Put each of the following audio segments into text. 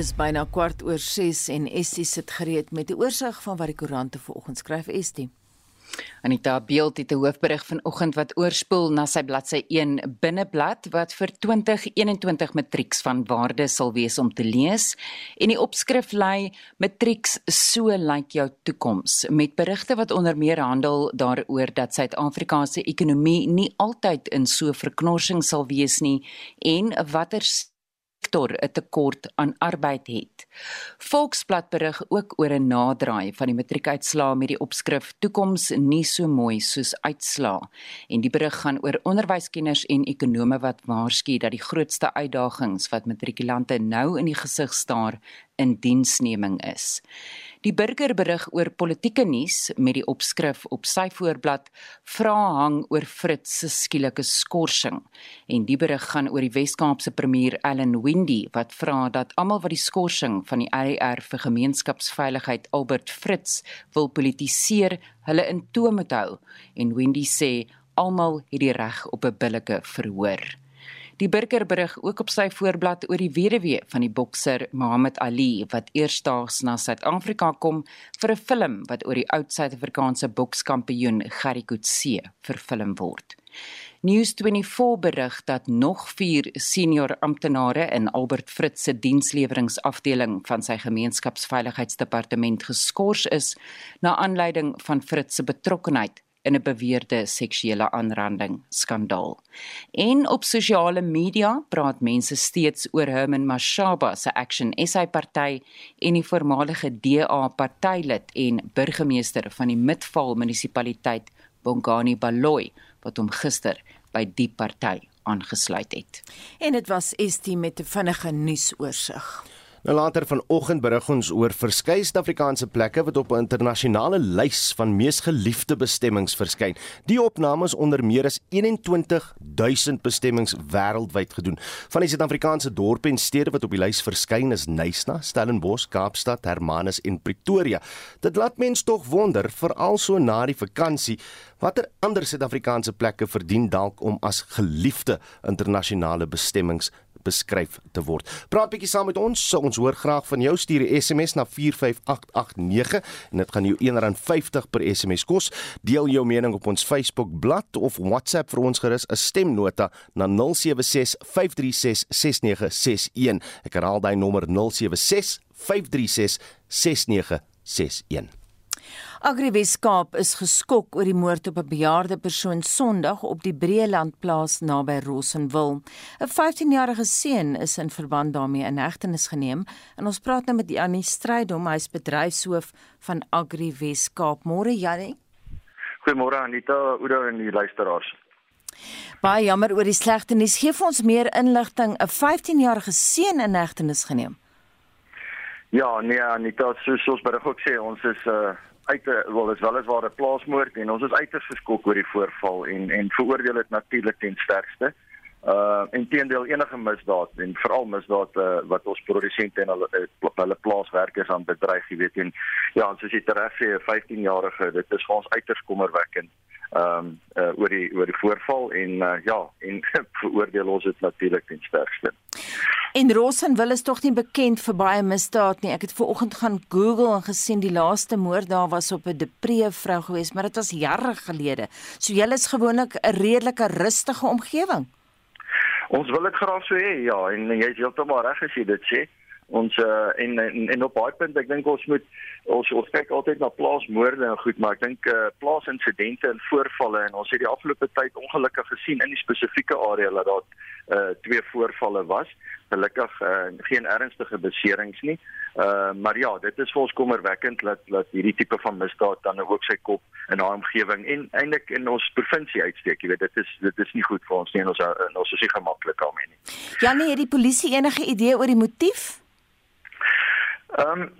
Dis byna kwart oor 6 en Estie sit gereed met die oorsig van wat die koerante vanoggend skryf Estie. Anita Beeld het 'n hoofberig vanoggend wat oorspoel na sy bladsy 1 binneblad wat vir 2021 matrieks van waarde sal wees om te lees en die opskrif lei matrieks so lyk jou toekoms met berigte wat onder meer handel daaroor dat Suid-Afrika se ekonomie nie altyd in so verknorsing sal wees nie en watter sektor 'n tekort aan arbeid het. Volksblad berig ook oor 'n naderdraai van die matriekuitslae met die opskrif Toekoms nie so mooi soos uitslae. En die berig gaan oor onderwyskenners en ekonome wat waarsku dat die grootste uitdagings wat matrikulante nou in die gesig staar in diensneming is. Die burger berig oor politieke nuus met die opskrif op sy voorblad vra hang oor Fritz se skielike skorsing en die berig gaan oor die Wes-Kaapse premier Allan Windey wat vra dat almal wat die skorsing van die AR vir gemeenskapsveiligheid Albert Fritz wil politiseer, hulle in toom moet hou en Windey sê almal het die reg op 'n billike verhoor. Die burger berig ook op sy voorblad oor die weduwee van die bokser Muhammad Ali wat eersdaags na Suid-Afrika kom vir 'n film wat oor die oud Suid-Afrikaanse bokskampioen Gerrie Coetzee vervilm word. News24 berig dat nog 4 senior amptenare in Albert Fritz se diensleweringafdeling van sy gemeenskapsveiligheidsdepartement geskort is na aanleiding van Fritz se betrokkeheid in 'n beweerde seksuele aanranding skandaal. En op sosiale media praat mense steeds oor Herman Mashaba se Action SA party en die voormalige DA partylid en burgemeester van die Midvaal munisipaliteit Bongani Baloyi wat hom gister by die party aangesluit het. En dit was Estie met 'n vinnige nuusoorseig. Nou later vanoggend berig ons oor verskeie Suid-Afrikaanse plekke wat op 'n internasionale lys van mees geliefde bestemmings verskyn. Die opname is onder meer as 21000 bestemmings wêreldwyd gedoen. Van die Suid-Afrikaanse dorpe en stede wat op die lys verskyn is Nyasa, Stellenbosch, Kaapstad, Hermanus en Pretoria. Dit laat mens tog wonder, veral so na die vakansie, watter ander Suid-Afrikaanse plekke verdien dalk om as geliefde internasionale bestemmings beskryf te word. Praat bietjie saam met ons. So ons hoor graag van jou. Stuur 'n SMS na 45889 en dit gaan jou R1.50 per SMS kos. Deel jou mening op ons Facebook bladsy of WhatsApp vir ons gerus 'n stemnota na 0765366961. Ek herhaal daai nommer 0765366961. Agri Weskaap is geskok oor die moord op 'n bejaarde persoon Sondag op die Breeland plaas naby Rossenwil. 'n 15-jarige seun is in verband daarmee in hegtenis geneem en ons praat nou met Janie Strydom, hy's bedryfshoof van Agri Weskaap. Môre Janie. Goeiemôre Anita, Oudo en die luisteraars. Baie jammer oor die slegte nuus. Geef ons meer inligting. 'n 15-jarige seun in hegtenis geneem. Ja, nee Anita, soos ons berig ook sê, ons is uh uit wel is wel is waar 'n plaasmoord en ons is uiters geskok oor die voorval en en veroordeel dit natuurlik ten sterkste. Uh inteendeel enige misdaad en veral misdaad uh, wat ons produsente en hulle uh, hulle plaaswerkers aan bedreig, jy weet en ja, soos jy reg sê, 'n 15-jarige, dit is vir ons uiters kommerwekkend ehm um, uh, oor die oor die voorval en uh, ja en veroordeel ons dit natuurlik ten sterkste. En Rosenwil is tog nie bekend vir baie misdaad nie. Ek het ver oggend gaan Google en gesien die laaste moord daar was op 'n depree vrou geweest, maar dit was jare gelede. So julle is gewoonlik 'n redelike rustige omgewing. Ons wil dit graag so hê, ja, en jy is heeltemal reg as jy dit sê ons uh, en, en en op baie punte ek dink ons moet ons ons kyk altyd na plaasmoorde en goed maar ek dink uh, plaasinsidente en voorvalle en ons het die afgelope tyd ongelukkig gesien in die spesifieke area dat daar uh, twee voorvalle was. Gelukkig uh, geen ernstige beserings nie. Uh, maar ja dit is vir ons kommerwekkend dat dat hierdie tipe van misdaad dan ook sy kop in haar omgewing en eintlik in ons provinsie uitsteek. Jy weet dit is dit is nie goed vir ons nie en ons en ons is nie gemaklik daarmee nie. Janie het die polisie enige idee oor die motief Ehm um,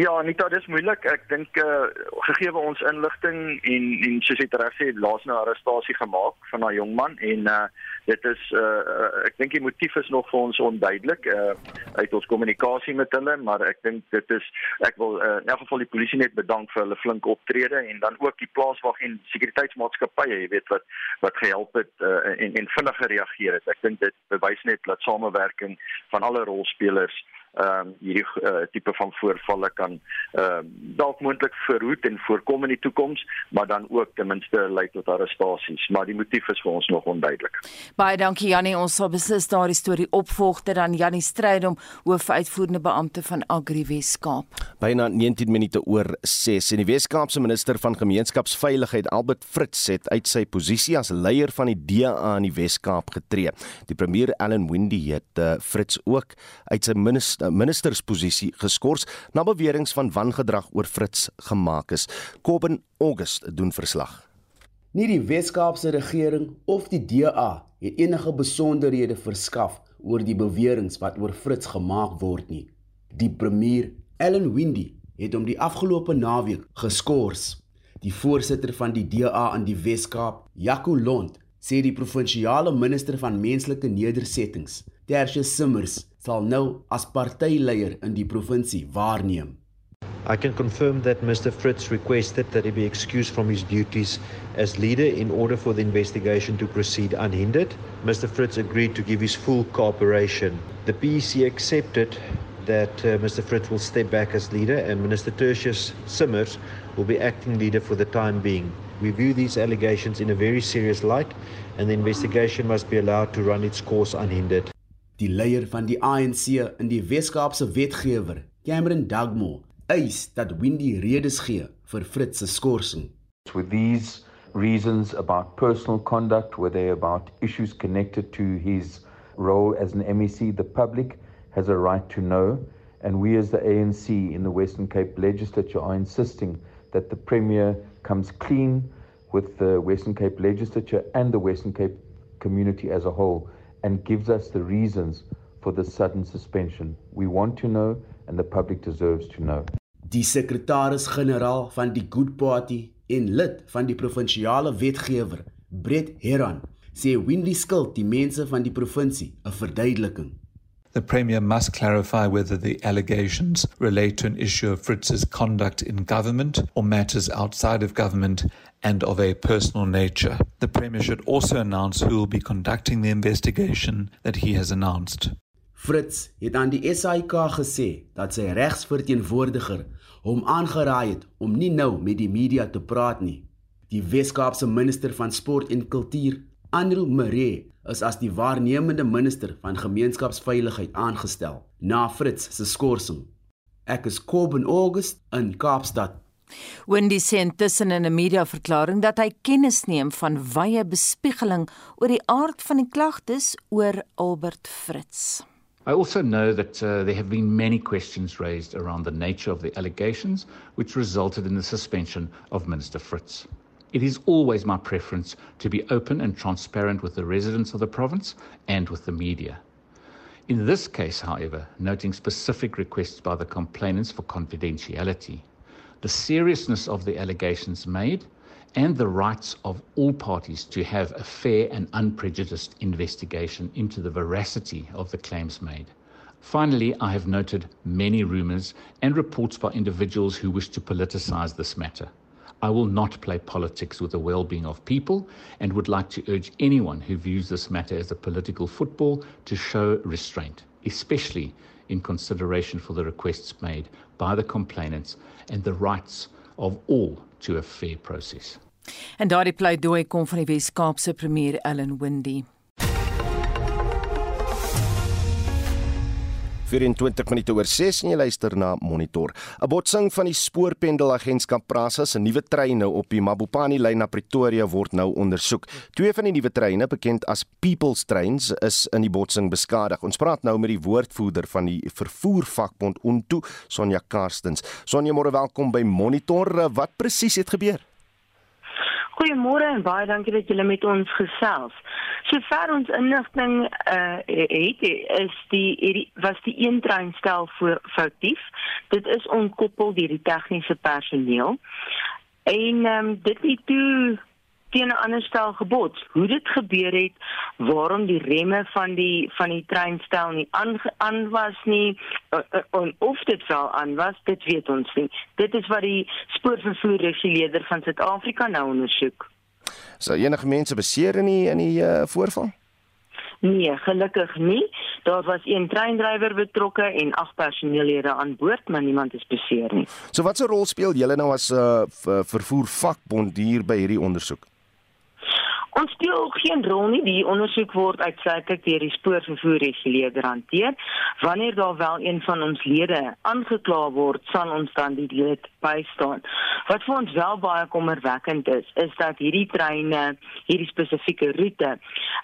ja, nie dat dis moeilik. Ek dink eh uh, gegee ons inligting en en soos jy reg sê, laas nou arrestasie gemaak van daai jong man en eh uh, dit is eh uh, ek dink die motief is nog vir ons onduidelik eh uh, uit ons kommunikasie met hulle, maar ek dink dit is ek wil uh, in elk geval die polisie net bedank vir hulle flinke optrede en dan ook die plaaswag en sekuriteitsmaatskappye, jy weet wat wat gehelp het uh, en en vinnig gereageer het. Ek dink dit bewys net dat samewerking van alle rolspelers ehm um, hierdie uh, tipe van voorvalle kan ehm uh, dalk moontlik verhoed en voorkom in die toekoms, maar dan ook ten minste lei tot arrestasies, maar die motief is vir ons nog onduidelik. Baie dankie Jannie, ons sal beslis daardie storie opvolg ter dan Jannie Strydom, hoofuitvoerende beampte van Agri Weskaap. Byna 19 minute oor 6 en die Weskaapse minister van gemeenskapsveiligheid Albert Fritz het uit sy posisie as leier van die DA in die Weskaap getree. Die premier Allan Windey het uh, Fritz ook uit sy minister, ministersposisie geskort na beweringe van wangedrag oor Fritz gemaak is. Kobben August doen verslag. Nie die Weskaapse regering of die DA het enige besonderhede verskaf oor die beweringe wat oor Fritz gemaak word nie. Die premier, Allan Windey, het hom die afgelope naweek geskort. Die voorsitter van die DA in die Weskaap, Jaco Lont, sê die provinsiale minister van menslike nedersettings, Tertius Simmers, sal nou as partyleier in die provinsie waarneem. I can confirm that Mr. Fritz requested that he be excused from his duties as leader in order for the investigation to proceed unhindered. Mr. Fritz agreed to give his full cooperation. The PEC accepted that uh, Mr. Fritz will step back as leader and Minister Tertius Simmers will be acting leader for the time being. We view these allegations in a very serious light and the investigation must be allowed to run its course unhindered. Die leier van die ANC in die Wes-Kaapse wetgewer, Cameron Dugmore, eis dat Windy redes gee vir Fritz se skorsing. With these reasons about personal conduct, were they about issues connected to his role as an MEC, the public has a right to know and we as the ANC in the Western Cape legislature are insisting that the Premier comes clean with the Western Cape legislature and the Western Cape community as a whole and gives us the reasons for the sudden suspension. We want to know and the public deserves to know. Die sekretaris-generaal van die Good Party en lid van die provinsiale wetgewer, Brett Heron, sê Windy skuld die mense van die provinsie 'n verduideliking. The Premier must clarify whether the allegations relate to an issue of Fritz's conduct in government or matters outside of government and of a personal nature. The Premier should also announce who will be conducting the investigation that he has announced. Fritz het aan die SAIK gesê dat sy regsverteenwoordiger hom aangeraai het om nie nou met die media te praat nie. Die Wes-Kaapse minister van sport en kultuur, Andrew Maree, is as die waarnemende minister van gemeenskapsveiligheid aangestel na Fritz se skorsing. Ek is Kobben August in Kaapstad. Wendy sê intussen in 'n media-verklaring dat hy kennis neem van wye bespiegeling oor die aard van die klagtes oor Albert Fritz. I also know that uh, there have been many questions raised around the nature of the allegations which resulted in the suspension of Minister Fritz. It is always my preference to be open and transparent with the residents of the province and with the media. In this case, however, noting specific requests by the complainants for confidentiality, the seriousness of the allegations made, and the rights of all parties to have a fair and unprejudiced investigation into the veracity of the claims made. Finally, I have noted many rumours and reports by individuals who wish to politicise this matter. I will not play politics with the well being of people and would like to urge anyone who views this matter as a political football to show restraint, especially in consideration for the requests made by the complainants and the rights of all to a fair process. En daardie pleidooi kom van die Wes-Kaapse premier Ellen Windy. 24 minute oor 6 en jy luister na Monitor. 'n Botsing van die spoorpendelagentskap Prasa se nuwe trein nou op die Mabopani lyn na Pretoria word nou ondersoek. Twee van die nuwe treine, bekend as People's Trains, is in die botsing beskadig. Ons praat nou met die woordvoerder van die vervoervakbond Untu, Sonja Karstens. Sonja, môre welkom by Monitor. Wat presies het gebeur? Goeiemôre en baie dankie dat julle met ons gesels. Sover ons inligting uh het is die hierdie was die een treinstel voor foutief. Dit is onkoppel deur die tegniese personeel. En um, dit het toe teen 'n ander stel gebots. Hoe dit gebeur het, waarom die remme van die van die treinstel nie aan aan was nie en of dit wel aan was, dit weet ons nie. Dit is wat die spoorvervoerreguleerder van Suid-Afrika nou ondersoek. So enige mense beseer in die in die uh, voorval? Nee, gelukkig nie. Daar was een treindrywer betrokke en ag personeellede aan boord, maar niemand is beseer nie. So watse rol speel julle nou as 'n uh, vervoer vakbond hier by hierdie ondersoek? Ons speel geen rol nie. Die ondersoek word uitsluitlik deur die spoorvervoerreguleerder hanteer. Wanneer daar wel een van ons lede aangekla word, sal ons dan die lid bystaan. Wat vir ons wel baie kommerwekkend is, is dat hierdie treine, hierdie spesifieke roete,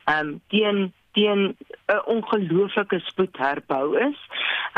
ehm um, teen teen 'n ongelooflike spoed herbou is.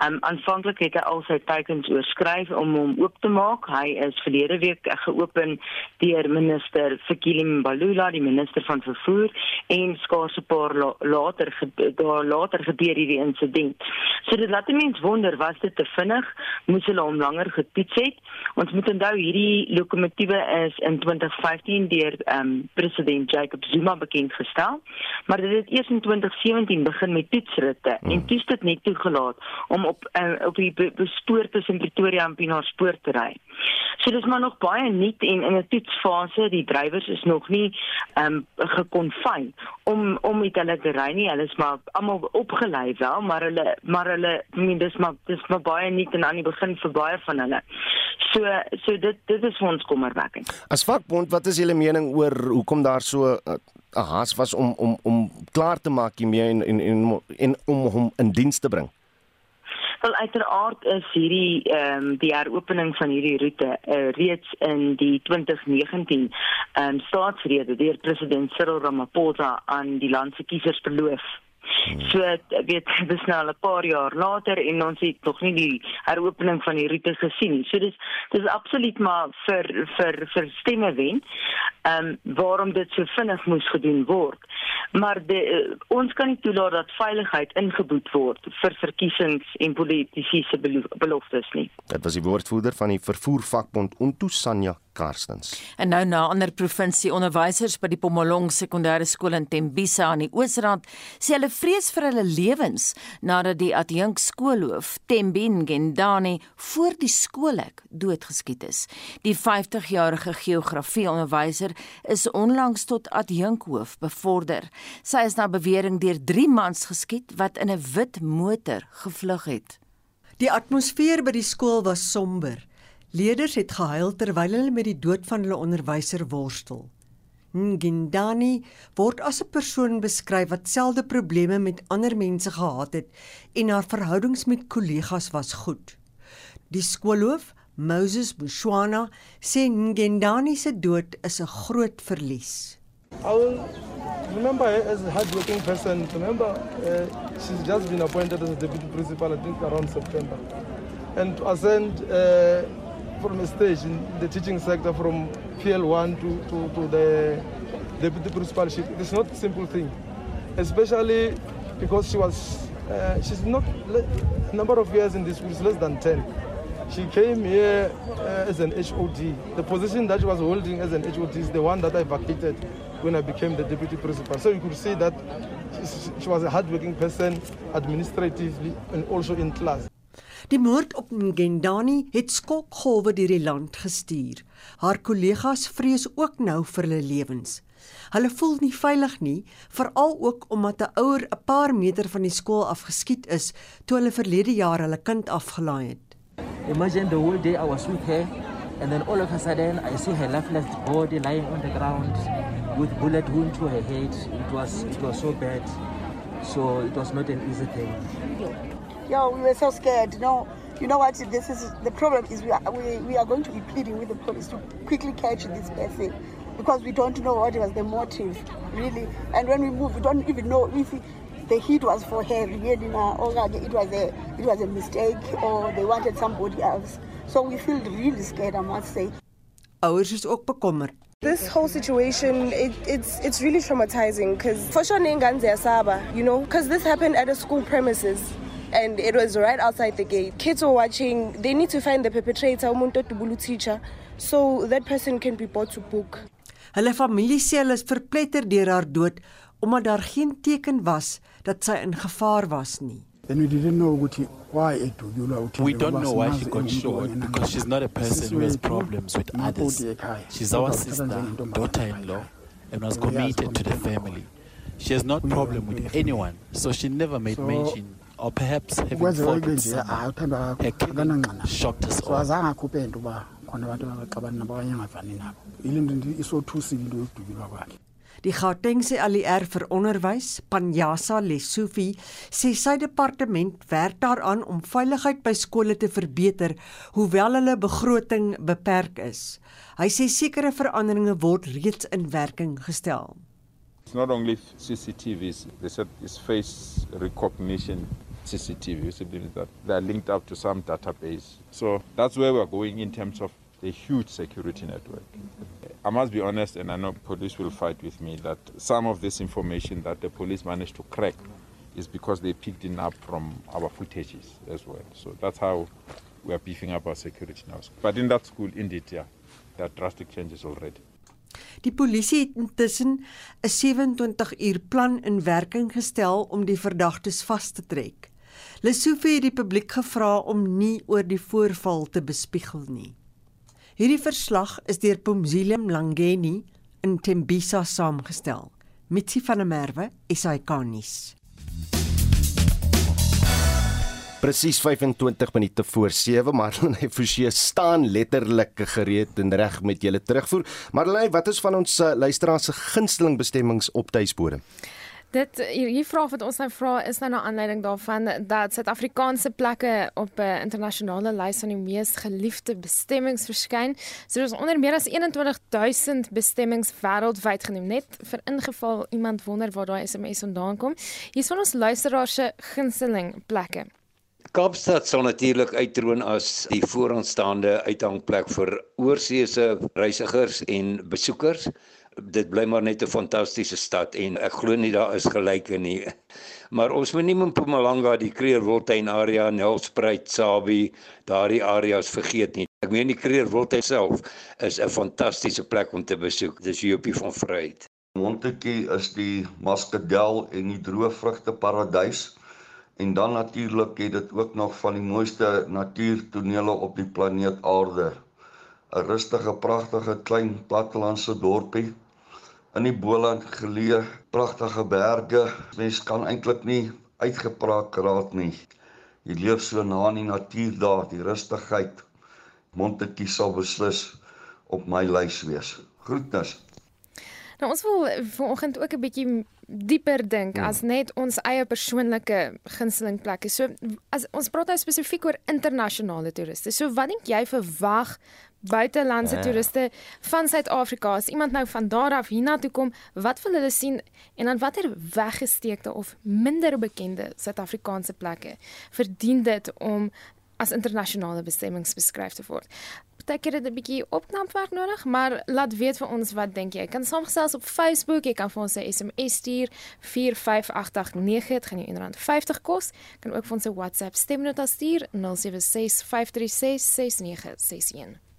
Um aanvanklik het hy al sy teikens oorskryf om hom oop te maak. Hy is verlede week geopen deur minister Fikile Mbalula, die minister van vervoer en skaars 'n paar la later daar later gebeur hierdie insident. So dit laat mense wonder was dit te vinnig? Moes hulle hom langer getoets het? Ons moet onthou hierdie lokomotiewe is in 2015 deur um president Jacob Zuma bekend gestel, maar dit het eers in 2017 begin met toetsritte hmm. en toets dit net toegelaat om op uh, op die bespoor tussen Pretoria en Pienaar te ry. So dis maar nog baie nuut en in 'n toetsfase, die drywers is nog nie ehm um, gekonfyn om om met hulle te ry nie. Hulle is maar almal opgelei wel, maar hulle maar hulle I mean dis maar dis maar baie nuut en aan die begin vir baie van hulle. So so dit dit is vir ons kommerwekkend. As vakbond, wat is julle mening oor hoekom daar so uh, haas was om om om klaar te maak hiermee en en en, en om hom in diens te bring. Wel uiteraard is hierdie ehm um, die heropening van hierdie roete uh, reeds in die 2019 ehm um, staatsrede deur president Cyril Ramaphosa aan die land se kiesers beloof. So weet dis nou al 'n paar jaar later en ons het nog nie die heropening van die roete gesien nie. So dis dis absoluut maar vir vir vir stemme wen. Ehm um, waarom dit so vinnig moes gedoen word. Maar de, uh, ons kan nie toelaat dat veiligheid ingeboet word vir verkiesings en politiese beloftes nie. Dit was die woordvoerder van die vervoervakbond Untu Sanya Karstens. En nou na ander provinsie onderwysers by die Pomolong sekondêre skool in Tembisa aan die Oosrand sê hulle vrees vir hulle lewens nadat die adjunk skoolhoof Tembin Gendani voor die skoolhek doodgeskiet is. Die 50-jarige geografie onderwyser is onlangs tot adjunkhoof bevorder. Sy is na bewering deur 3 mans geskiet wat in 'n wit motor gevlug het. Die atmosfeer by die skool was somber. Leerders het gehuil terwyl hulle met die dood van hulle onderwyser worstel. Ngindani word as 'n persoon beskryf wat selde probleme met ander mense gehad het en haar verhoudings met kollegas was goed. Die skoolhoof, Moses Mushwana sê Ngindani se dood is 'n groot verlies. I will remember her as a hardworking person. Remember, uh, she's just been appointed as a deputy principal, I think around September. And to ascend uh, from a stage in the teaching sector from PL1 to, to, to the deputy principalship. It's not a simple thing, especially because she was, uh, she's not, a number of years in this school, is less than 10. She came here uh, as an HOD. The position that she was holding as an HOD is the one that I vacated when I became the deputy principal. So you could see that she was a hardworking person administratively and also in class. Die moord op Ngendani het skokgolwe deur die land gestuur. Haar kollegas vrees ook nou vir hulle lewens. Hulle voel nie veilig nie, veral ook omdat 'n ouer 'n paar meter van die skool af geskiet is toe hulle verlede jaar hulle kind afgelaai het. Imagine the whole day I was with her and then all of a sudden I see her lifeless body lying on the ground with bullet wound to her head. It was it was so bad. So it was not an easy thing. Yeah, we were so scared. No, you know what? This is the problem. Is we are we, we are going to be pleading with the police to quickly catch this person because we don't know what was the motive really. And when we move, we don't even know if the hit was for her really now, or it was a it was a mistake, or they wanted somebody else. So we feel really scared. I must say. Ouers is ook bekommerd. This whole situation, it, it's it's really traumatizing because for sure Asaba, you know, because this happened at a school premises and it was right outside the gate. Kids were watching. They need to find the perpetrator, umuntu tubulu teacher, so that person can be brought to book. Hulle familie sê hulle is verpletter deur haar dood omdat daar geen teken was dat sy in gevaar was nie. And we didn't know why it We don't know why she got shot because she's not a person who has problems with others. She's our sister, daughter-in-law, and was committed to the family. She has not problem with anyone, so she never made mention or perhaps having fought with someone. Her killing shocked us all. Die Gautengse ALR vir onderwys, Panyasa Lesufi, sê sy departement werk daaraan om veiligheid by skole te verbeter, hoewel hulle begroting beperk is. Hy sê sekere veranderinge word reeds in werking gestel. It's not only CCTVs, they said it's face recognition CCTV visibility that they're linked up to some database. So that's where we're going in terms of the huge security network. I must be honest, and I know police will fight with me, that some of this information that the police managed to crack is because they picked it up from our footages as well. So that's how we are beefing up our security now. But in that school, indeed, yeah, there are drastic changes already. Die polisie het intussen 'n 27 uur plan in werking gestel om die verdagtes vas te trek. Lesofie het die publiek gevra om nie oor die voorval te bespiegel nie. Hierdie verslag is deur Pomzile Mlangeni in Tembisa saamgestel. Mitsi van der Merwe, SAK-nuus. Presies 25 minute voor 7, Marlene Forsie staan letterlik gereed en reg met julle terugvoer. Marlene, wat is van ons uh, luisteraars se gunsteling bestemmings op tuisbode? Dit hierdie vraag wat ons nou vra is nou na aanleiding daarvan dat Suid-Afrikaanse plekke op 'n uh, internasionale lys van die mees geliefde bestemmings verskyn. So daar is onder meer as 21000 bestemmings wêreldwyd genoem net vir ingeval iemand wonder waar daai SMS vandaan kom. Hier is van ons luisteraars se gunsteling plekke. Kaapstad sal natuurlik uitroon as die vooraanstaande uithangplek vir oorseese reisigers en besoekers dit bly maar net 'n fantastiese stad en ek glo nie daar is gelyke nie. Maar ons moet nie Mpumalanga, die Kreerwiltuin area, Nelspruit, Sabie, daardie areas vergeet nie. Ek meen die Kreerwiltuin self is 'n fantastiese plek om te besoek. Dis Jopie van Vryheid. Montetjie is die Muscadel en die droëvrugte paradys. En dan natuurlik het dit ook nog van die mooiste natuurtonele op die planeet Aarde. 'n Rustige, pragtige klein plattelandse dorpie in die Boland geleë, pragtige berge. Mens kan eintlik nie uitgepraat raak nie. Jy leef so na in die natuur daar, die rustigheid. Montetjie sal beslis op my lys wees. Groetnis. Nou ons wil vanoggend ook 'n bietjie dieper dink ja. as net ons eie persoonlike gunsteling plekke. So as ons praat nou spesifiek oor internasionale toeriste. So wat dink jy verwag buitelandse ja. toeriste van Suid-Afrika as iemand nou van daar af hiernatoe kom, wat wil hulle sien en dan watter weggesteekte of minder bekende Suid-Afrikaanse plekke verdien dit om as internasionale bestemmings beskryf te word. Partykeer het 'n bietjie opknapwerk nodig, maar laat weet vir ons wat dink jy. Kan saamgesels op Facebook, jy kan vir ons 'n SMS stuur 45889, dit gaan jou R1.50 kos. Kan ook vir ons 'n WhatsApp stemnota stuur 0765366961.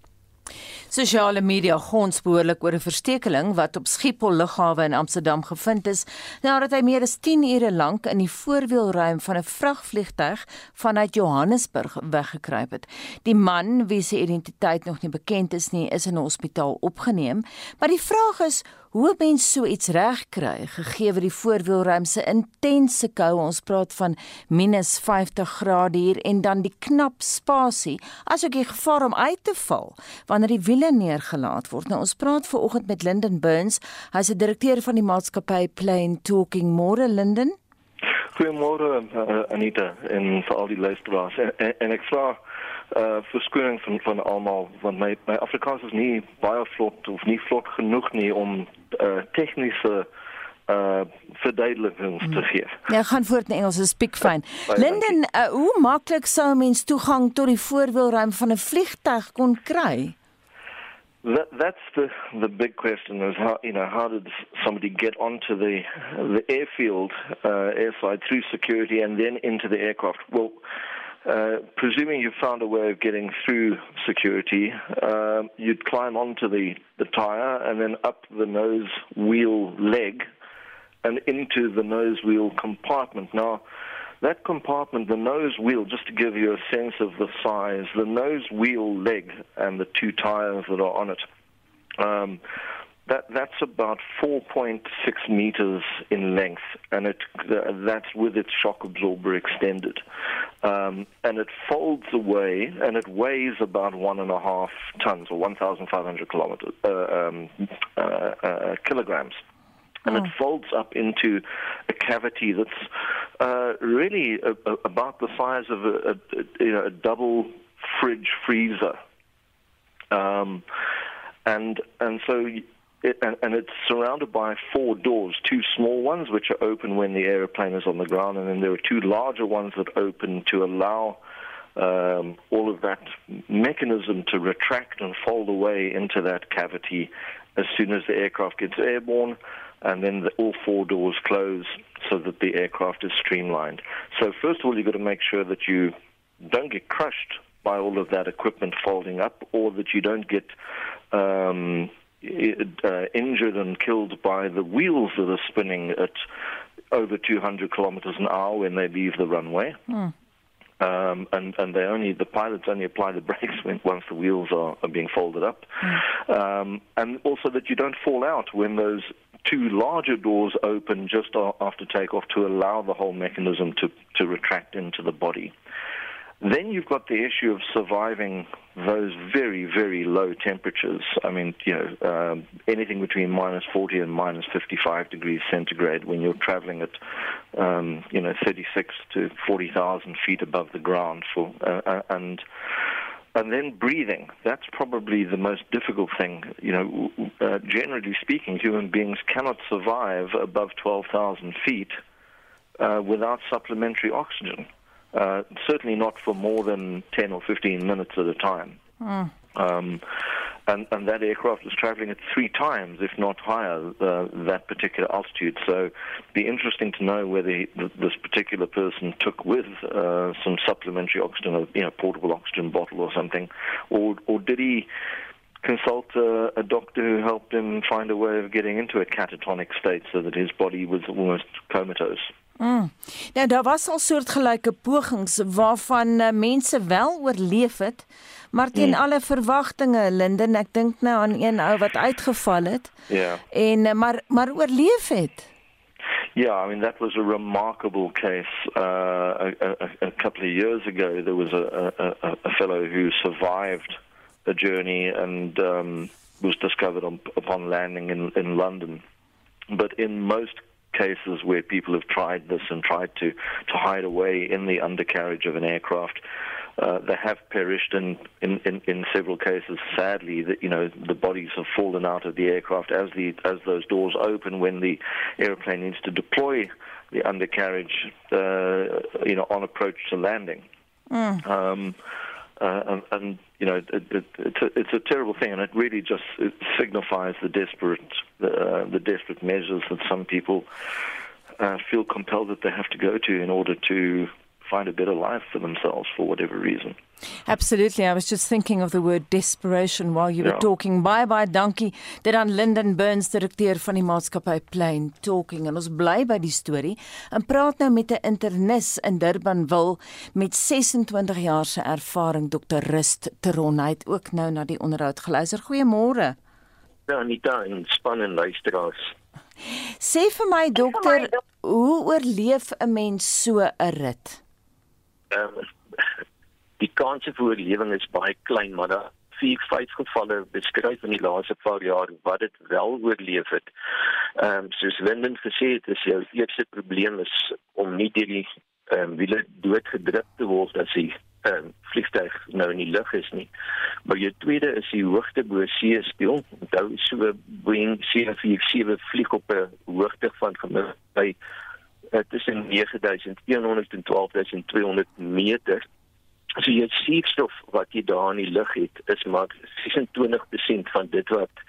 Sosiale media gons behoorlik oor 'n verstekeling wat op Schiphol lughawe in Amsterdam gevind is nadat hy meer as 10 ure lank in die voorwielruim van 'n vragvliegtuig vanuit Johannesburg weggekruip het. Die man, wie se identiteit nog nie bekend is nie, is in 'n hospitaal opgeneem, maar die vraag is hoe mens so iets regkry gegee word die voorwielruim se intense koue ons praat van minus 50 grade hier en dan die knap spasie asook die gevaar om uit te val wanneer die wiele neergelaat word. Nou ons praat ver oggend met Linden Burns hy's 'n direkteur van die maatskappy Plane Talking. More Linden Goeiemôre uh, Anita en vir al die luisteraars. En, en, en ek vra uh verskoning van van almal want my my Afrikaans is nie baie vlot of nie vlot genoeg nie om uh tegniese uh verduidelikings te gee. Ja, gaan voort in Engels, speak fine. Linden, uh, hoe maklik sou mens toegang tot die voorwielruim van 'n vliegtuig kon kry? That, that's the the big question is how you know how did somebody get onto the the airfield uh airside through security and then into the aircraft? Well, Uh, presuming you found a way of getting through security, uh, you'd climb onto the, the tire and then up the nose wheel leg and into the nose wheel compartment. Now, that compartment, the nose wheel, just to give you a sense of the size, the nose wheel leg and the two tires that are on it. Um, that that's about 4.6 meters in length, and it that's with its shock absorber extended, um, and it folds away, and it weighs about one and a half tons or 1,500 kilometers uh, um, uh, uh, kilograms. And it folds up into a cavity that's uh, really a, a, about the size of a, a, you know, a double fridge freezer. Um, and and so it, and, and it's surrounded by four doors, two small ones which are open when the aeroplane is on the ground, and then there are two larger ones that open to allow um, all of that mechanism to retract and fold away into that cavity as soon as the aircraft gets airborne, and then the, all four doors close so that the aircraft is streamlined. So first of all, you've got to make sure that you don't get crushed by all of that equipment folding up, or that you don't get um, uh, injured and killed by the wheels that are spinning at over 200 kilometers an hour when they leave the runway. Hmm. Um, and and they only the pilots only apply the brakes when once the wheels are, are being folded up, um, and also that you don't fall out when those two larger doors open just after takeoff to allow the whole mechanism to to retract into the body. Then you've got the issue of surviving those very, very low temperatures. I mean, you know, um, anything between minus 40 and minus 55 degrees centigrade when you're traveling at, um, you know, 36 to 40,000 feet above the ground for, uh, uh, and, and then breathing. That's probably the most difficult thing. You know, uh, generally speaking, human beings cannot survive above 12,000 feet uh, without supplementary oxygen. Uh, certainly not for more than 10 or 15 minutes at a time. Mm. Um, and, and that aircraft was traveling at three times, if not higher, uh, that particular altitude. So, it'd be interesting to know whether he, th- this particular person took with uh, some supplementary oxygen, you know, portable oxygen bottle or something, or or did he consult uh, a doctor who helped him find a way of getting into a catatonic state so that his body was almost comatose. Mm. Nou daar was al soortgelyke pogings waarvan uh, mense wel oorleef het, maar teen mm. alle verwagtinge, Linden, ek dink nou aan een ou wat uitgeval het. Ja. Yeah. En uh, maar maar oorleef het. Yeah, I mean that was a remarkable case. Uh, a, a, a couple of years ago, there was a, a, a fellow who survived a journey and um, was discovered on, upon landing in, in London. But in most cases where people have tried this and tried to, to hide away in the undercarriage of an aircraft. Uh, they have perished in, in, in, in, several cases. Sadly, that you know the bodies have fallen out of the aircraft as the as those doors open when the airplane needs to deploy the undercarriage. Uh, you know, on approach to landing. Mm. Um, uh, and, and, you know, it, it, it's, a, it's a terrible thing, and it really just it signifies the desperate, uh, the desperate measures that some people uh, feel compelled that they have to go to in order to find a better life for themselves for whatever reason. Absolutely. I was just thinking of the word desperation while you were Ja. talking. Bye bye, dankie. Dit aan Linden Burns, direkteur van die maatskappy Plain Talking en ons bly by die storie en praat nou met 'n internis in Durbanville met 26 jaar se ervaring, Dr. Rust Teron. Hy het ook nou na die onderhoud geluister. Goeiemôre. Ja, Anita en span en luisteraars. Sê vir my dokter, hoe oorleef 'n mens so 'n rit? Ehm die kans vir oorlewing is baie klein, maar daar vier vyf gevalle beskryf in die laaste paar jaar wat dit wel oorleef het. Ehm um, soos Linden gesê het, is jou eerste probleem is om nie deur die ehm um, wiele doodgedruk te word as jy ehm um, vliegtuig nou in die lug is nie. Maar jou tweede is die hoogte bo see speel. Onthou so Boeing 747 vlieg op 'n hoogte van gemiddeld by uh, tussen 9100 en 12200 meter. So jy suurstof wat jy daar in die lug het is maar 26% van dit wat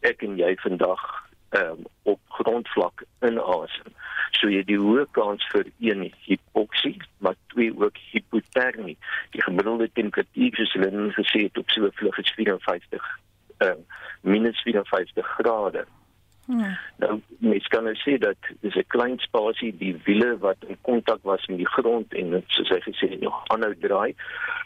ek en jy vandag ehm um, op grondvlak inasem. So jy die hoë kans vir een hipoksie, maar twee ook hipotermie. Die gemiddelde temperatuur soos hulle gesê het op so 'n vlug is 54 ehm um, minus 54 grade. Hmm. Nou mens kan nou sê dat dis 'n klein spasie die wiele wat in kontak was met die grond en soos hy gesê het nog aanhou draai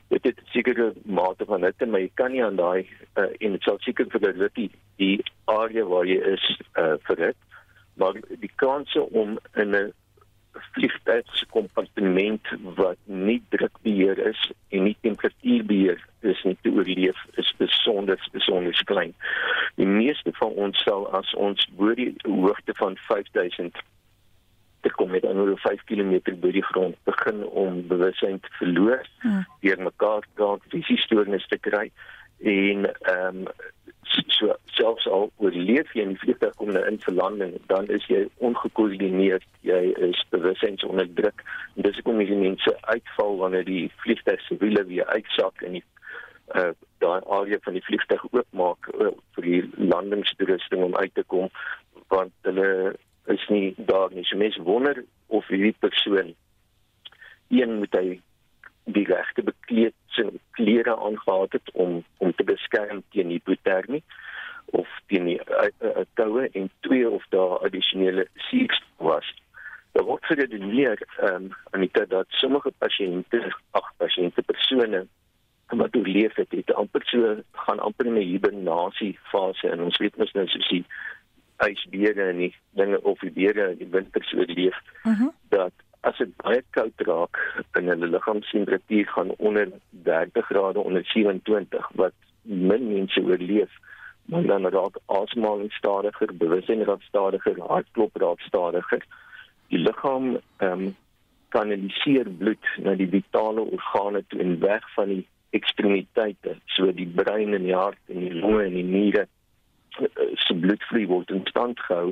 dit het sekere mate van hitte maar jy kan nie aan daai uh, en dit sal seker vir dit die die area waar jy is uh, vir dit maar die kanse om in 'n vliegtuigkompartement wat nie drukbeheer is en nie temperatuurbeheer is nie te oorleef is besonder besonder klein. Die meeste van ons sal as ons bo die hoogte van 5000 te kom met aan oor 5 km bo die grond begin om bewussyn te verloor, hmm. deur mekaar raak, fisiese stoornisse te kry en ehm um, so selfs al oorleef jy in die vliegtuig kom na in verlanding dan is jy ongekoördineerd. Jy is bewussyn onder druk en dis hoekom jy mense uitval wanneer die vliegtuig se wiele weer uitsak en die uh daai area van die vliegtuig oopmaak uh, vir die landingstoerusting om uit te kom want hulle is nie daar nie. So mense wonder of hierdie persoon een moet hy die regte bekleed sy klere aangehad het om om te beskerm teen hipotermie of teen die uh, uh, koue en twee of daar addisionele sieks was. Daar word geredeneer ehm um, aan die tyd dat sommige pasiënte, ag pasiënte persone wat oorleef het, het amper so gaan amper in 'n hibernasie fase en ons weet mos nou soos die ysbere en die dinge of die bere in die winter so leef uh mhm. -huh. dat as dit baie koud raak in hulle liggaamstemperatuur gaan onder 30 grade onder 27 wat min mense oorleef maar dan raak asemhaling stadiger, bewussyn raak stadiger, hartklop raak stadiger. Die liggaam ehm um, kanaliseer bloed na die vitale organe toe en weg van die ekstremiteite, so die brein en die hart en die longe en die niere eh, se bloedvloei word in stand gehou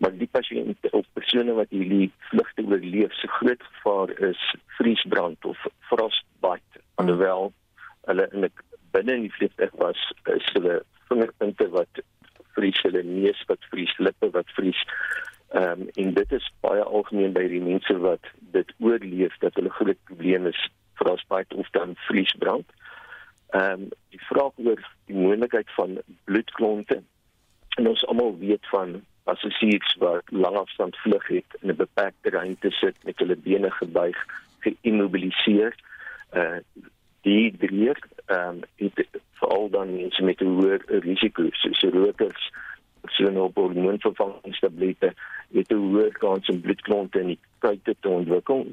maar die pasiënte of persone wat hierdie vlugte oorleef se groot gevaar is vriesbrand of frostbite. Mm. alhoewel hulle in die binne in die vliegtuig was is hulle vingerpunte wat vries hulle neus wat vries lippe wat vries. Ehm um, en dit is baie algemeen by die mense wat dit oorleef dat hulle groot probleem is frostbite of dan vriesbrand. Ehm um, die vraag oor die moontlikheid van bloedklonte. En ons almal weet van assosiates wat langafstand vlug het in 'n beperkte ruimte sit met hulle bene gebuig, geïmmobiliseer. Uh die drie ehm um, het veral dan mense met 'n hoër risiko, soos rokers, persone op hormoonvervangingstablette, het 'n hoër kans om bloedklonte in die kuite te ontwikkel,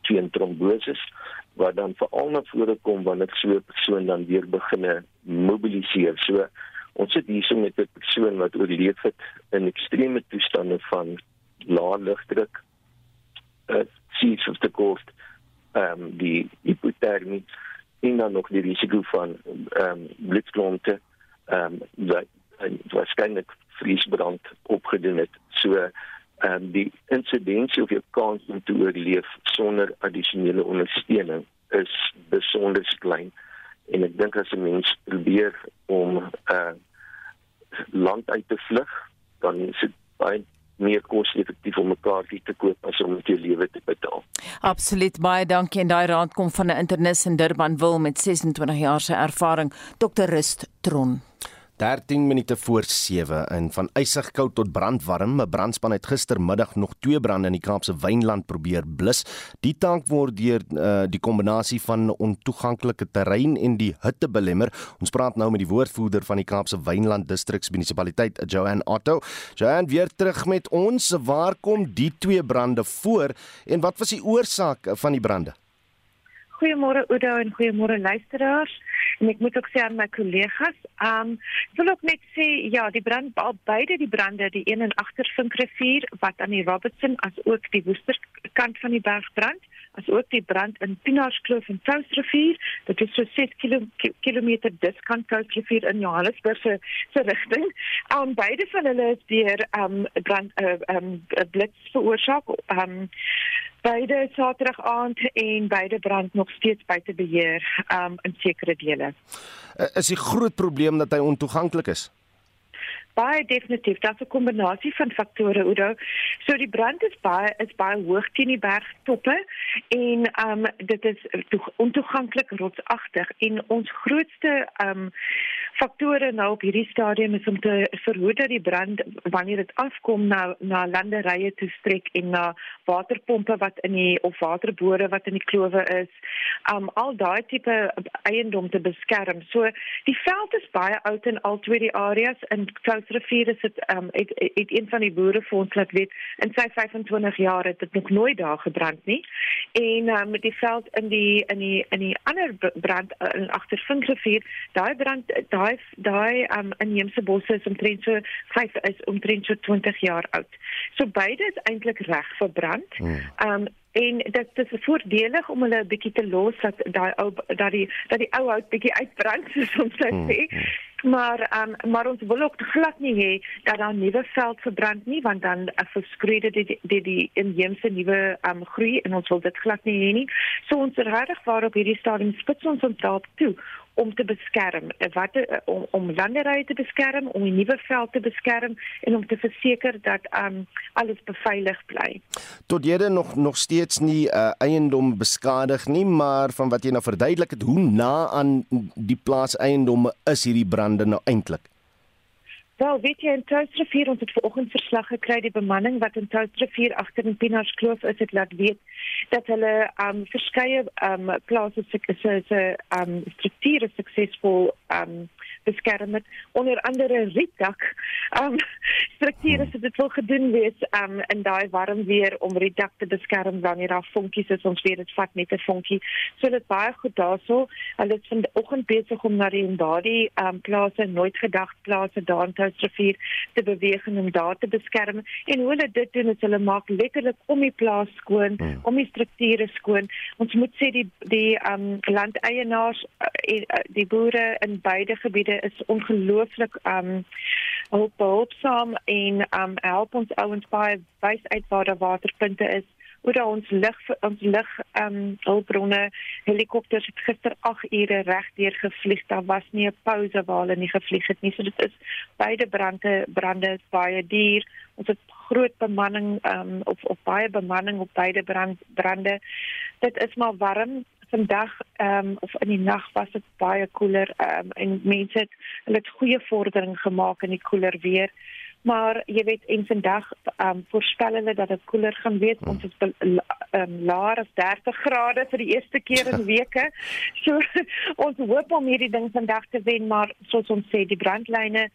teen tromboses wat dan veral na vore kom wanneer so 'n persoon dan weer begin mobiliseer. So ons sit hierso met 'n persoon wat oorleef het in ekstreme toestande van lae lugdruk, 'n uh, suurstoftekort, ehm um, die hipotermie en dan nog die risiko van ehm um, blitsklonte, ehm um, wat waarskynlik vriesbrand opgedoen het. So ehm um, die insidensie of jou kans om te oorleef sonder addisionele ondersteuning is besonder klein en ek dink as 'n mens probeer om uh, land uit te vlug, dan is dit baie meer koste-effektief om 'n kaartjie te koop as om met jou lewe te betaal. Absoluut baie dankie en daai raad kom van 'n internis in Durban wil met 26 jaar se ervaring, Dr. Rust Tron. 13 minute voor 7 in van ysig koud tot brandwarm. 'n Brandspan het gistermiddag nog twee brande in die Kaapse Wynland probeer blus. Die taak word deur uh, die kombinasie van ontoeganklike terrein en die hitte belemmer. Ons praat nou met die woordvoerder van die Kaapse Wynland distriksmunisipaliteit, Joanne Otto. Joanne, weer terug met ons. Waar kom die twee brande voor en wat was die oorsaak van die brande? Goeiemôre Oudo en goeiemôre luisteraars. En ek moet ook sê aan my kollegas, um ek wil ook net sê ja, die brand beide die brande, die een in Agtervinkrivier wat aan die Robertson as ook die Woester kant van die berg brand, as ook die brand in Pinaarskloof en Touwsrivier. Dit is so 6 km diskant Touwsrivier in Johannesburg se se rigting. Um beide van hulle is deur um brand uh, um blits veroorsaak. Um beide Saterdag aand en beide brand nog steeds buite beheer um in sekere dele. Uh, is die groot probleem dat hy ontoeganklik is? Baie definitief dat 'n kombinasie van faktore Udo. So die brand is baie is baie hoog teen die bergtoppe en um dit is ontoeganklik rotsagtig en ons grootste um faktore nou op hierdie stadium is om te verhoed dat die brand wanneer dit afkom na na landerye toe strek en na waterpompe wat in die of waterbore wat in die klowe is. Um al daai tipe eiendom te beskerm. So die veld is baie oud in al twee die areas in Klousrivier is dit um het, het een van die boere vir ons laat weet in sy 25 jaar het dit nog nooit daar gebrand nie. En um met die veld in die in die in die ander brand in agter Vinkrivier, daai brand daai daai um inheemse bosse is omtrent so 5 is omtrent so 20 jaar oud. So beide is eintlik reg vir brand. Hmm. Um en dit dit is voordelig om hulle 'n bietjie te los dat daai ou dat die dat die ou hout bietjie uitbrand soos ons sê. Hmm. Maar um, maar ons wil ook glad nie hê dat daar nuwe veld verbrand nie want dan uh, verskrede die die die, die inheemse nuwe um, groei en ons wil dit glad nie hê nie. So ons regtig waarop hierdie stadium spits ons ons daarop toe om te beskerm wat eh, om om landerye te beskerm om die nuwe veld te beskerm en om te verseker dat um, alles beveilig bly. Tot hede nog nog steeds nie uh, eiendom beskadig nie, maar van wat jy nou verduidelik het, hoe na aan die plaas eiendomme is hierdie brande nou eintlik? Wel, weet jy, in Touwsrivier, ons het vanochtend verslag gekry, die bemanning wat in Touwsrivier achter in Pinaars Kloof is, het laat weet, dat hulle um, verskye um, plaatsen, se, se um, structuren succesvol um, beskerm het onder andere rietdak. Um strukture so dit wil gedoen wees um in daai warm weer om rietdak te beskerm wanneer daar vonkies is ons weet dit vat net 'n vonkie. So dit baie goed daarso. Hulle is vanoggend besig om na die daardie um plase nooit gedag plase daar in Touwsrivier te beweeg en om daar te beskerm. En hoe hulle dit doen is hulle maak letterlik om die plaas skoon, hmm. om die strukture skoon. Ons moet sê die die um landeienaars uh, die boere in beide gebiede is ongelooflik um hulpsaam en um help ons ouens baie wys uit waar daar waterpunte is. Oor ons lig ons lig um hulpbronne helikopters het gister 8 ure regdeur gevlieg. Daar was nie 'n pouse waar hulle nie gevlieg het nie. So dit is beide brande brande is baie duur. Ons het groot bemanning um of of baie bemanning op beide brand brande. Dit is maar warm vandag ehm um, of in die nag was dit baie koeler ehm um, en mense het hulle het goeie vordering gemaak in die koeler weer. Maar jy weet en vandag ehm um, voorspel hulle dat dit koeler gaan wees. Hmm. Ons is ehm um, laer as 30 grade vir die eerste keer in weke. So ons hoop om hierdie ding vandag te wen, maar soos ons sê, die brandlyne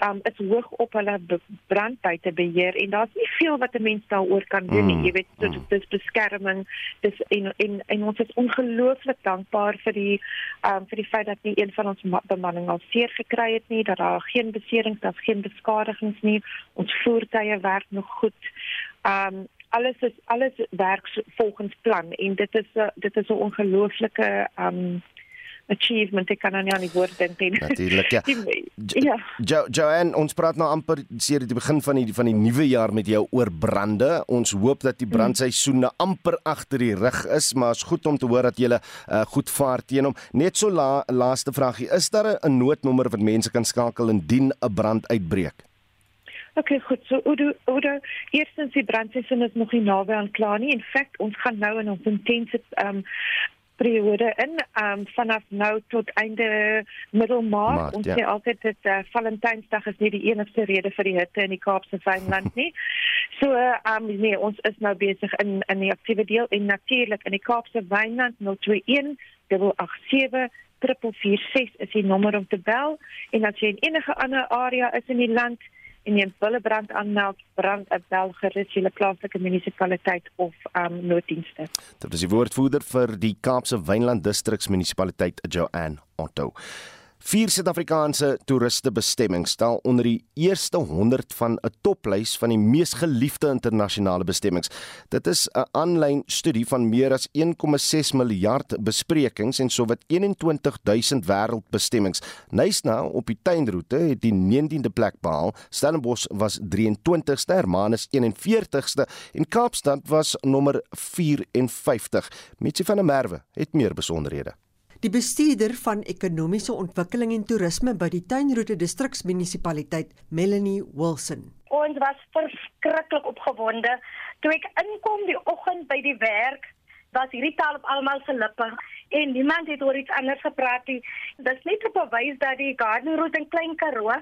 um, is hoog op hulle brandbuite beheer en daar's nie veel wat 'n mens daaroor kan doen nie. Mm. Jy weet, dit mm. is beskerming. Dis en, en en ons is ongelooflik dankbaar vir die um, vir die feit dat nie een van ons bemanning al seer gekry het nie, dat daar geen beserings, daar's geen beskadigings nie. Ons voertuie werk nog goed. Um alles is alles werk volgens plan en dit is dit is 'n ongelooflike um achievement ek kan nou nie aan die woord dink nie. Natuurlik ja. ja. Jo Joanne, ons praat nou amper seer die begin van die van die nuwe jaar met jou oor brande. Ons hoop dat die hmm. brandseisoen nou amper agter die rug is, maar is goed om te hoor dat jy uh, goed vaar teen hom. Net so la, laaste vragie, is daar 'n noodnommer wat mense kan skakel indien 'n brand uitbreek? Okay, goed. So, Udo, Udo, eerstens die brandseisoen is nog nie naby aan klaar nie. In feite, ons gaan nou in ons intense um, periode in um, vanaf nou tot einde middelmaart. Maart, Ons ja. sê altyd dat uh, eh, Valentynsdag is nie die enigste rede vir die hitte in die Kaapse Wynland nie. So um, nee, ons is nou besig in in die aktiewe deel en natuurlik in die Kaapse Wynland 021 887 3446 is die nommer om te bel en as jy in enige ander area is in die land 082 indien hulle brand aanmeld, brandbel gerus julle plaaslike munisipaliteit of um nooddienste. Dit is die woordvoerder vir die Kaapse Wynland Distriksmunisipaliteit Joanne Otto. Vier Suid-Afrikaanse toeristebestemmings staan onder die eerste 100 van 'n toplys van die mees geliefde internasionale bestemmings. Dit is 'n aanlyn studie van meer as 1,6 miljard besprekings en sowat 21000 wêreldbestemmings. Nysna op die tuinroete het die 19de plek behaal. Stellenbosch was 23ste, Hermanus 41ste en Kaapstad was nommer 54. Mitsi van der Merwe het meer besonderhede. Die bestuurder van ekonomiese ontwikkeling en toerisme by die Tuinroete distriksmunisipaliteit, Melanie Wilson. Ons was verskriklik opgewonde toe ek inkom die oggend by die werk was hierdie taal op almal se lippe en niemand het oor iets anders gepraat nie. Dit is net 'n bewys dat die Garden Route in Klein Karoo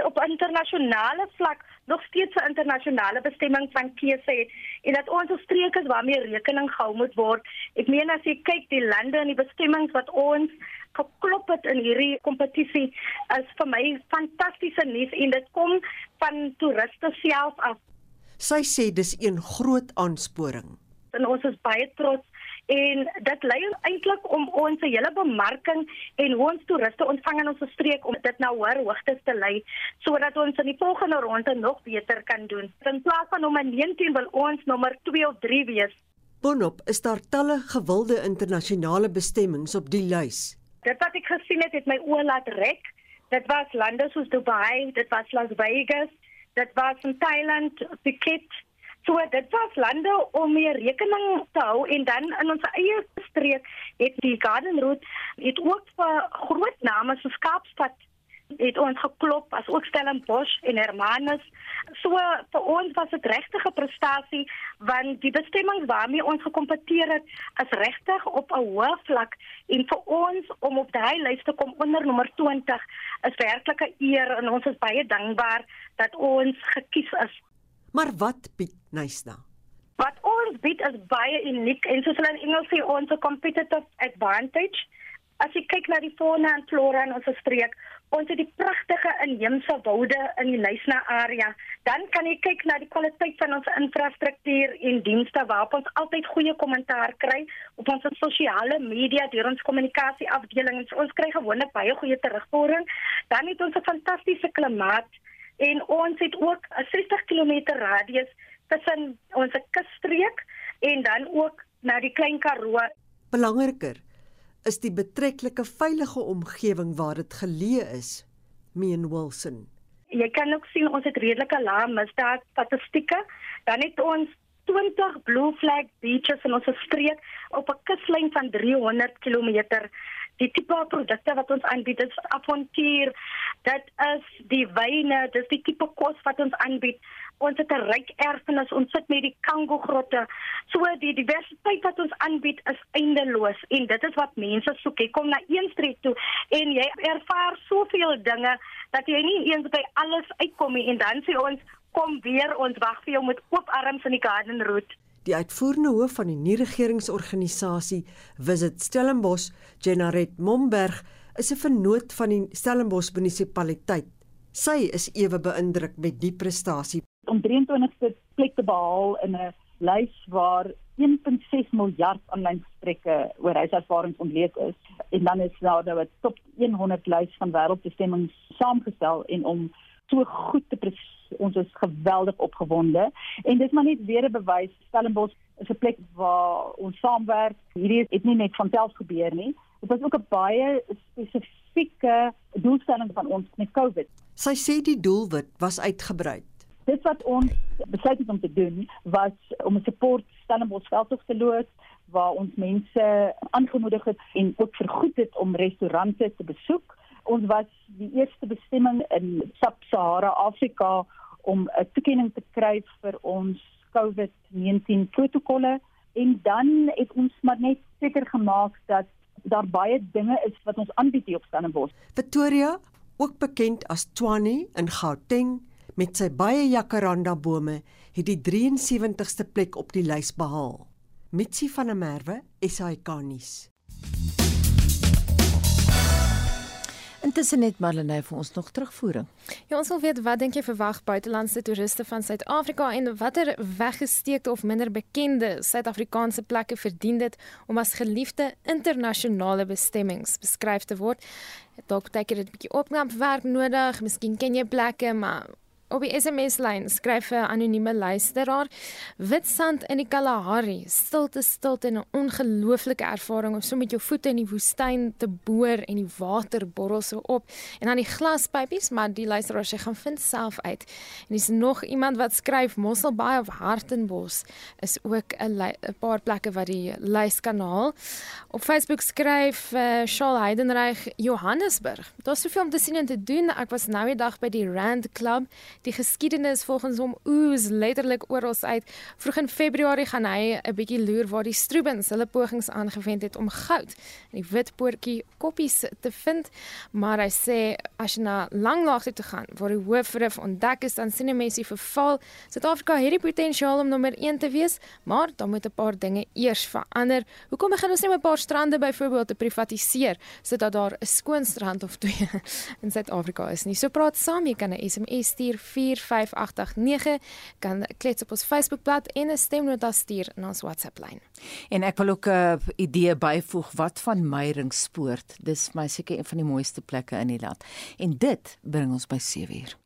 op internasionale vlak nog steeds 'n internasionale bestemming van keuse het en dat ons as streek is waarmee rekening gehou moet word. Ek meen as jy kyk die lande en die bestemmings wat ons geklop het in hierdie kompetisie is vir my fantastiese nuus en dit kom van toeriste self af. Sy sê dis 'n groot aansporing. En ons is baie trots en dit lei eintlik om ons hele bemarking en hoe ons toeriste ontvang in ons streek om dit nou hoër hoogtes te lei sodat ons in die volgende ronde nog beter kan doen. In plaas van nommer 19 wil ons nommer 2 of 3 wees. Bonop is daar talle gewilde internasionale bestemmings op die lys. Dit wat ek gesien het, het my oë laat rek. Dit was lande soos Dubai, dit was Las Vegas, dit was in Thailand, Phuket, So dit was lande om meer rekening te hou en dan in ons eie streek het die Garden Route het ook vir groot name soos Kaapstad het ons geklop as ook Stellenbosch en Hermanus. So vir ons was dit regtig 'n prestasie want die bestemmings waarmee ons gekompeteer het is regtig op 'n hoë vlak en vir ons om op daai lys te kom onder nommer 20 is werklik 'n eer en ons is baie dankbaar dat ons gekies is. Maar wat bied Nysna? Wat ons bied is baie uniek en soos hulle in Engels sê ons 'n competitive advantage. As jy kyk na die fauna en flora in ons streek, ons het die pragtige inheemse woude in die Nysna area. Dan kan jy kyk na die kwaliteit van ons infrastruktuur en dienste waarop ons altyd goeie kommentaar kry op ons sosiale media deur ons kommunikasieafdeling. Ons kry gewoonlik baie goeie terugvoering. Dan het ons 'n fantastiese klimaat en ons het ook 'n 60 km radius tussen ons kusstreek en dan ook na die Klein Karoo. Belangriker is die betreklike veilige omgewing waar dit geleë is, meen Wilson. Jy kan ook sien ons het redelike lae misdaad statistieke. Dan het ons 20 blue flag beaches in ons streek op 'n kuslyn van 300 km die tipe produkte wat ons aanbied is avontuur dit is die wyne dis die tipe kos wat ons aanbied. Ons het 'n ryk erfenis ons sit met die kango grotte. So die diversiteit wat ons aanbied is eindeloos en dit is wat mense soek. Jy kom na een streek toe en jy ervaar soveel dinge dat jy nie eens by alles uitkom nie en dan sê ons kom weer ons wag vir jou met oop arms in die garden route Die uitvoerende hoof van die nie-regeringsorganisasie Visit Stellenbosch, Jenaret Momberg, is 'n vennoot van die Stellenbosch munisipaliteit. Sy is ewe beïndruk met die prestasie. Om 23ste plek te behaal in 'n lys waar 1.6 miljard aanlyn gesprekke oor huiservarings ontleed is en dan is daar nou 'n top 100 lys van wêreldbestemmings saamgestel en om so goed te presteer ons is geweldig opgewonde en dis maar net weer 'n bewys Stellenbosch is 'n plek waar ons saamwerk. Hierdie het nie net van self gebeur nie. Dit was ook 'n baie spesifieke doelstelling van ons met COVID. Sy sê die doelwit was uitgebrei. Dit wat ons besluit het om te doen was om 'n support Stellenbosch veldtog te loods waar ons mense aangemoedig het en ook vergoed het om restaurante te besoek. Ons was die eerste bestemming in Sub-Sahara Afrika om 'n toekenning te kry vir ons COVID-19 protokolle en dan het ons maar net seker gemaak dat daar baie dinge is wat ons aanbied hier op Stellenbosch. Victoria, ook bekend as Tshwane in Gauteng, met sy baie jacaranda bome, het die 73ste plek op die lys behaal. Mitsi van der Merwe, SAK-nuus. Intussen net Marlene vir ons nog terugvoering. Ja, ons wil weet wat dink jy verwag buitelandse toeriste van Suid-Afrika en watter weggesteekte of minder bekende Suid-Afrikaanse plekke verdien dit om as geliefde internasionale bestemmings beskryf te word? Dalk beteken dit 'n bietjie opknapwerk nodig, miskien ken jy plekke, maar Op die SMS-lyn skryf 'n anonieme luisteraar: Witsand in die Kalahari, stilte stilte en 'n ongelooflike ervaring om so met jou voete in die woestyn te boor en die water borrel so op en dan die glaspypies, maar die luisteraar sê gaan vind self uit. En dis nog iemand wat skryf Mosselbaai of Hartenbos is ook 'n 'n paar plekke wat die lys kan haal. Op Facebook skryf uh, Shaal Heidenreich Johannesburg. Daar's soveel om te sien en te doen. Ek was nou die dag by die Rand Club Die geskiedenis volgens hom oes letterlik oral uit. Vroeg in Februarie gaan hy 'n bietjie loer waar die Strubens hulle pogings aangewend het om goud in die wit poortjie koppies te vind, maar hy sê as jy na Langlaagte toe gaan waar die hoofrif ontdek is, dan sien 'n mens die verval. Suid-Afrika het die potensiaal om nommer 1 te wees, maar dan moet 'n paar dinge eers verander. Hoekom begin ons nie met 'n paar strande byvoorbeeld te privatiseer sodat daar 'n skoon strand of twee in Suid-Afrika is nie? So praat saam, jy kan 'n SMS stuur 45889, kan klets op ons Facebookblad en 'n stemnota stuur na ons WhatsApp-lyn. En ek wil ook 'n idee byvoeg wat van Meiringspoort. Dis my seker een van die mooiste plekke in die land. En dit bring ons by 7uur.